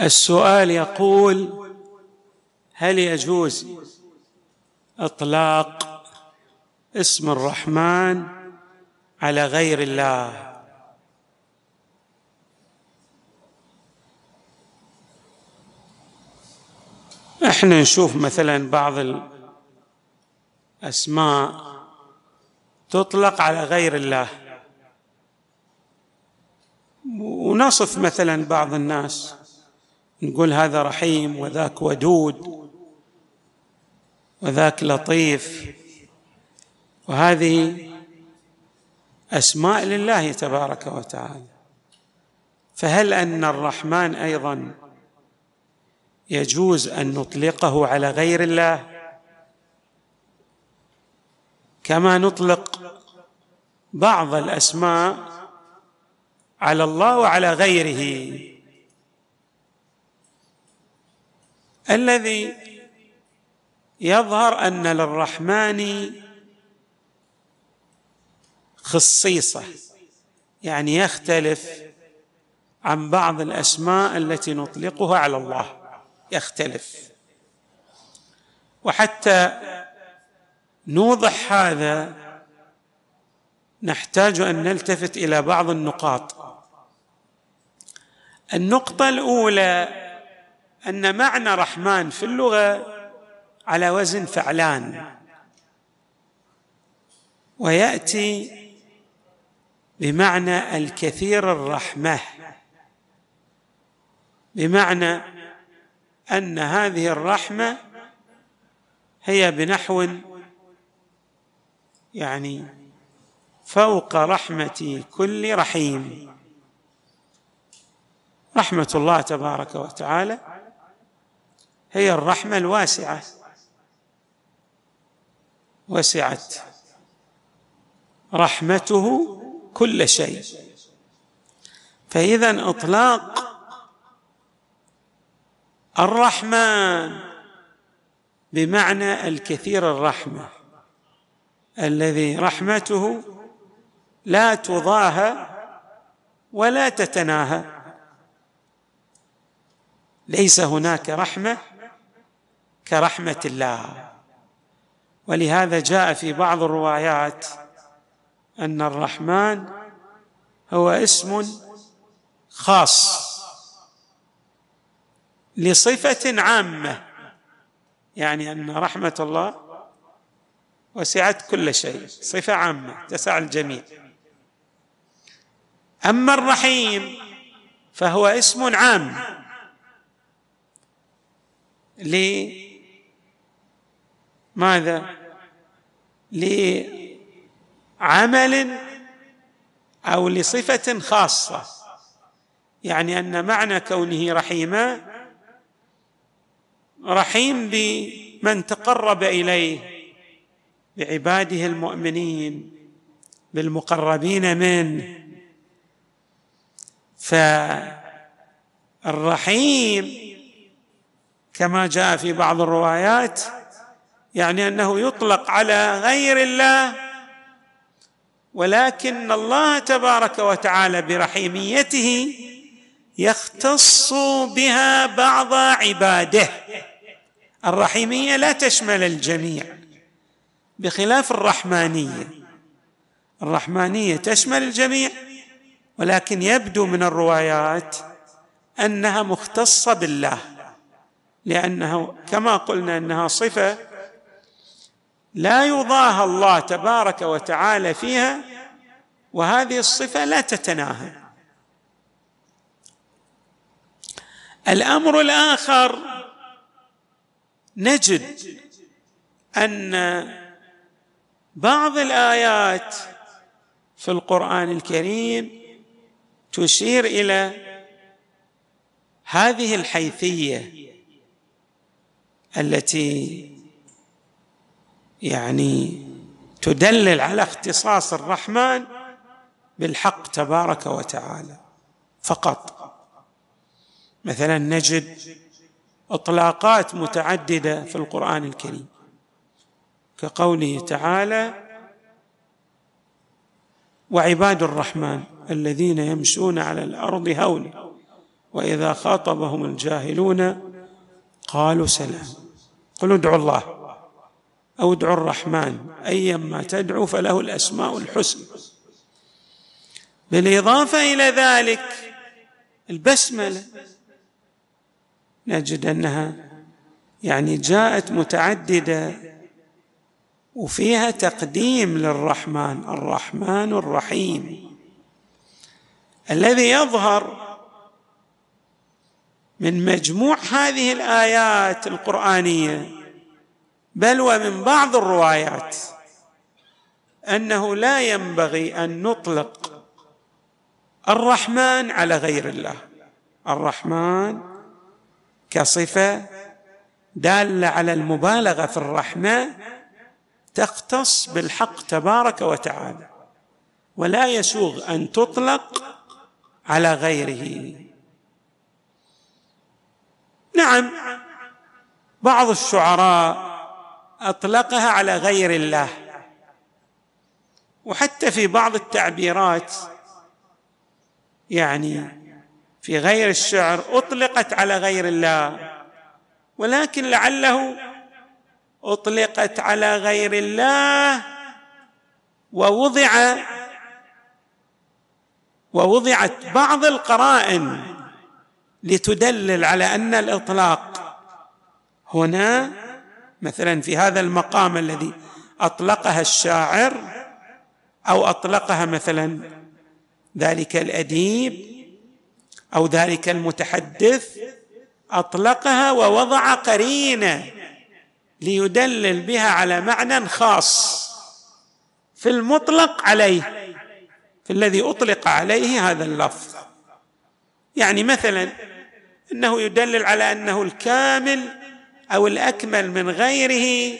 السؤال يقول هل يجوز إطلاق اسم الرحمن على غير الله؟ إحنا نشوف مثلا بعض الأسماء تطلق على غير الله. ونصف مثلا بعض الناس نقول هذا رحيم وذاك ودود وذاك لطيف. وهذه أسماء لله تبارك وتعالى. فهل أن الرحمن أيضا يجوز أن نطلقه على غير الله؟ كما نطلق بعض الأسماء على الله وعلى غيره. الذي يظهر أن للرحمن خصيصة يعني يختلف عن بعض الأسماء التي نطلقها على الله. يختلف. وحتى نوضح هذا نحتاج أن نلتفت إلى بعض النقاط. النقطة الأولى أن معنى رحمن في اللغة على وزن فعلان. ويأتي بمعنى الكثير الرحمة. بمعنى أن هذه الرحمة هي بنحو يعني فوق رحمة كل رحيم. رحمة الله تبارك وتعالى هي الرحمة الواسعة. وسعت رحمته كل شيء. فإذا إطلاق الرحمن بمعنى الكثير الرحمة الذي رحمته لا تضاهى ولا تتناهى. ليس هناك رحمة كرحمة الله. ولهذا جاء في بعض الروايات أن الرحمن هو اسم خاص لصفة عامة يعني أن رحمة الله وسعت كل شيء صفة عامة تسع الجميع. أما الرحيم فهو اسم عام لماذا لعمل أو لصفة خاصة. يعني أن معنى كونه رحيما رحيم بمن تقرب إليه بعباده المؤمنين بالمقربين منه. فالرحيم كما جاء في بعض الروايات يعني أنه يطلق على غير الله ولكن الله تبارك وتعالى برحيميته يختص بها بعض عباده. الرحيمية لا تشمل الجميع بخلاف الرحمانية. الرحمانية تشمل الجميع ولكن يبدو من الروايات أنها مختصة بالله لأنه كما قلنا أنها صفة لا يضاهى الله تبارك وتعالى فيها وهذه الصفة لا تتناهى. الأمر الآخر نجد أن بعض الآيات في القرآن الكريم تشير إلى هذه الحيثية التي يعني تدلل على اختصاص الرحمن بالحق تبارك وتعالى فقط. مثلا نجد اطلاقات متعددة في القرآن الكريم كقوله تعالى وعباد الرحمن الذين يمشون على الأرض هونا وإذا خاطبهم الجاهلون قالوا سلام. قل ادعوا الله. أو ادعوا الرحمن ايما تدعو فله الأسماء الحسنى. بالإضافة إلى ذلك البسملة نجد أنها يعني جاءت متعددة وفيها تقديم للرحمن الرحمن الرحيم. الذي يظهر من مجموع هذه الآيات القرآنية بل ومن بعض الروايات أنه لا ينبغي أن نطلق الرحمن على غير الله. الرحمن كصفة دالة على المبالغة في الرحمه تختص بالحق تبارك وتعالى ولا يسوغ أن تطلق على غيره. نعم بعض الشعراء أطلقها على غير الله. وحتى في بعض التعبيرات يعني في غير الشعر أطلقت على غير الله. ولكن لعله أطلقت على غير الله ووضع ووضعت بعض القرائن لتدلل على أن الإطلاق هنا مثلا في هذا المقام الذي أطلقها الشاعر أو أطلقها مثلا ذلك الأديب أو ذلك المتحدث أطلقها ووضع قرينة ليدلل بها على معنى خاص في المطلق عليه في الذي أطلق عليه هذا اللفظ. يعني مثلا إنه يدلل على أنه الكامل أو الأكمل من غيره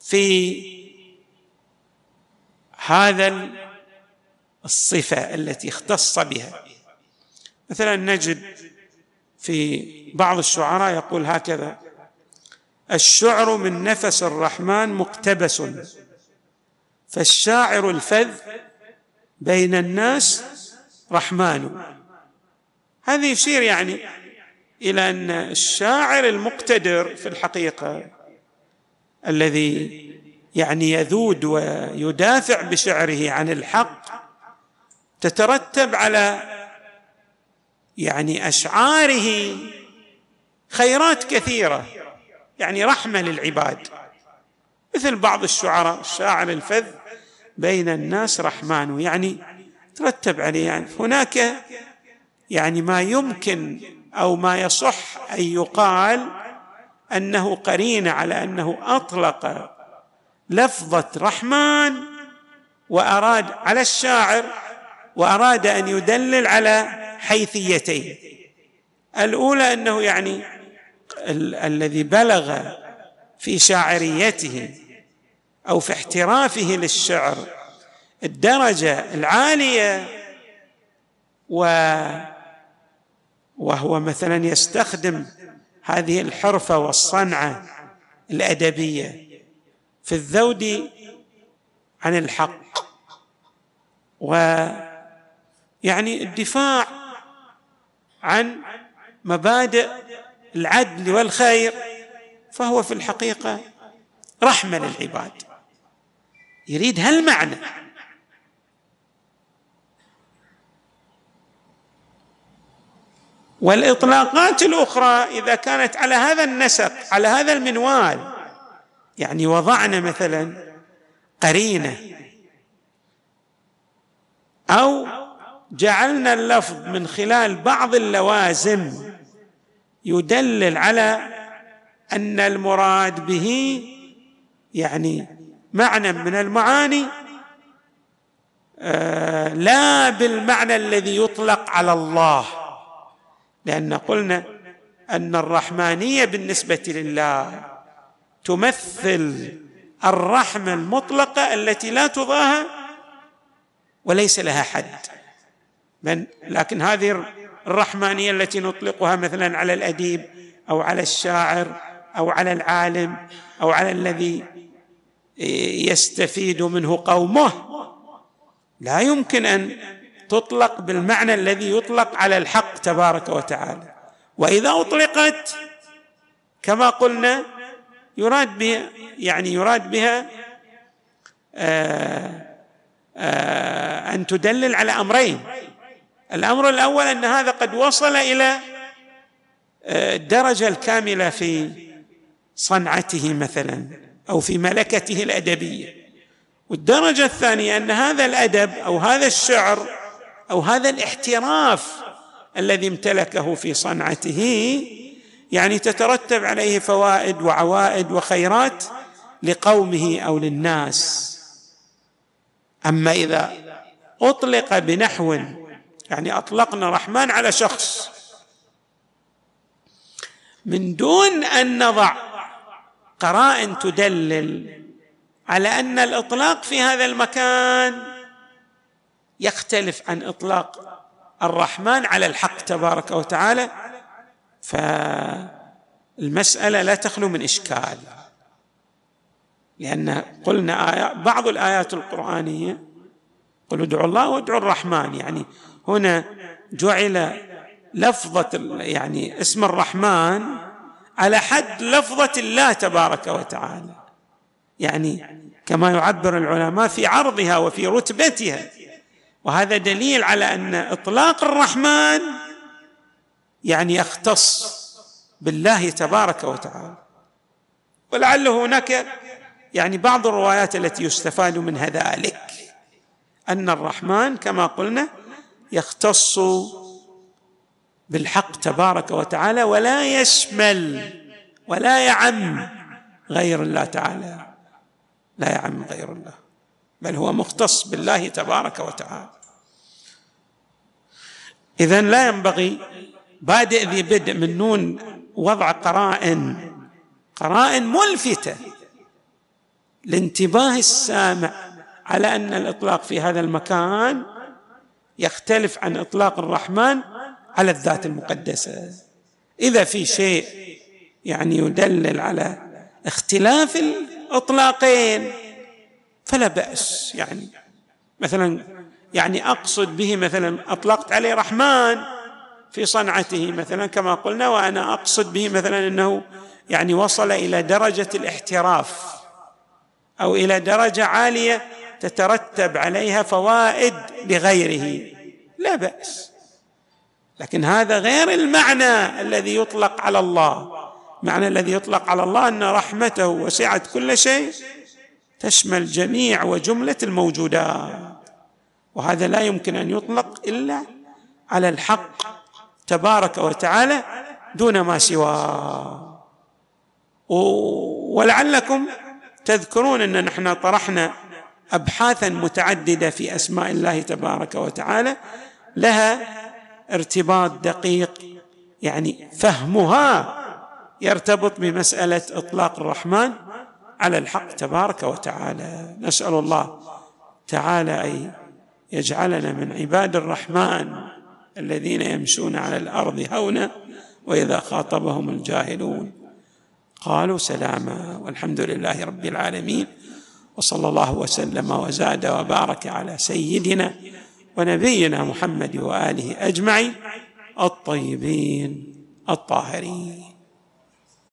في هذا الصفة التي اختص بها. مثلا نجد في بعض الشعراء يقول هكذا الشعر من نفس الرحمن مقتبس فالشاعر الفذ بين الناس رحمن. هذا يشير يعني إلى أن الشاعر المقتدر في الحقيقة الذي يعني يذود ويدافع بشعره عن الحق تترتب على يعني أشعاره خيرات كثيرة يعني رحمة للعباد. مثل بعض الشعراء الشاعر الفذ بين الناس رحمن يعني ترتب عليه يعني هناك يعني ما يمكن أو ما يصح أن يقال أنه قرين على أنه أطلق لفظة رحمن وأراد على الشاعر وأراد أن يدلل على حيثيتين. الأولى أنه يعني ال- الذي بلغ في شاعريته أو في احترافه للشعر الدرجة العالية و وهو مثلا يستخدم هذه الحرفة والصنعة الأدبية في الذود عن الحق. ويعني الدفاع عن مبادئ العدل والخير فهو في الحقيقة رحمة للعباد. يريد هالمعنى. والإطلاقات الأخرى إذا كانت على هذا النسق على هذا المنوال. يعني وضعنا مثلا قرينة. أو جعلنا اللفظ من خلال بعض اللوازم يدلل على أن المراد به يعني معنى من المعاني آه، لا بالمعنى الذي يطلق على الله. لأن قلنا أن الرحمانية بالنسبة لله تمثل الرحمة المطلقة التي لا تضاهى وليس لها حد. من لكن هذه الرحمانية التي نطلقها مثلا على الأديب أو على الشاعر أو على العالم أو على الذي يستفيد منه قومه لا يمكن أن تطلق بالمعنى الذي يطلق على الحق تبارك وتعالى. وإذا أطلقت كما قلنا يراد بها يعني يراد بها آه، آه، أن تدلل على أمرين. الأمر الأول أن هذا قد وصل إلى آه، الدرجة الكاملة في صنعته مثلا أو في ملكته الأدبية. والدرجة الثانية أن هذا الأدب أو هذا الشعر أو هذا الاحتراف الذي امتلكه في صنعته يعني تترتب عليه فوائد وعوائد وخيرات لقومه أو للناس. أما إذا أطلق بنحو يعني أطلقنا رحمن على شخص من دون أن نضع قرائن تدلل على أن الإطلاق في هذا المكان يختلف عن إطلاق الرحمن على الحق تبارك وتعالى فالمسألة لا تخلو من إشكال. لأن قلنا آيات بعض الآيات القرآنية قل ادعوا الله وادعوا الرحمن يعني هنا جعل لفظة يعني اسم الرحمن على حد لفظة الله تبارك وتعالى. يعني كما يعبر العلماء في عرضها وفي رتبتها. وهذا دليل على أن إطلاق الرحمن يعني يختص بالله تبارك وتعالى. ولعل هناك يعني بعض الروايات التي يستفاد منها ذلك أن الرحمن كما قلنا يختص بالحق تبارك وتعالى ولا يشمل ولا يعم غير الله تعالى. لا يعم غير الله. بل هو مختص بالله تبارك وتعالى. اذا لا ينبغي بادئ ذي بدء من نون وضع قرائن قرائن ملفتة لانتباه السامع على أن الإطلاق في هذا المكان يختلف عن إطلاق الرحمن على الذات المقدسة. إذا في شيء يعني يدلل على اختلاف الإطلاقين فلا بأس يعني مثلا يعني أقصد به مثلا أطلقت عليه رحمن في صنعته مثلا كما قلنا وأنا أقصد به مثلا أنه يعني وصل إلى درجة الاحتراف أو إلى درجة عالية تترتب عليها فوائد لغيره. لا بأس. لكن هذا غير المعنى الذي يطلق على الله. المعنى الذي يطلق على الله أن رحمته وسعت كل شيء تشمل جميع وجملة الموجودات وهذا لا يمكن أن يطلق إلا على الحق تبارك وتعالى دون ما سواه. ولعلكم تذكرون أن نحن طرحنا ابحاثا متعددة في أسماء الله تبارك وتعالى لها ارتباط دقيق يعني فهمها يرتبط بمسألة إطلاق الرحمن على الحق تبارك وتعالى. نسأل الله تعالى أن يجعلنا من عباد الرحمن الذين يمشون على الأرض هونا وإذا خاطبهم الجاهلون قالوا سلاما والحمد لله رب العالمين وصلى الله وسلم وزاد وبارك على سيدنا ونبينا محمد وآله أجمعين الطيبين الطاهرين.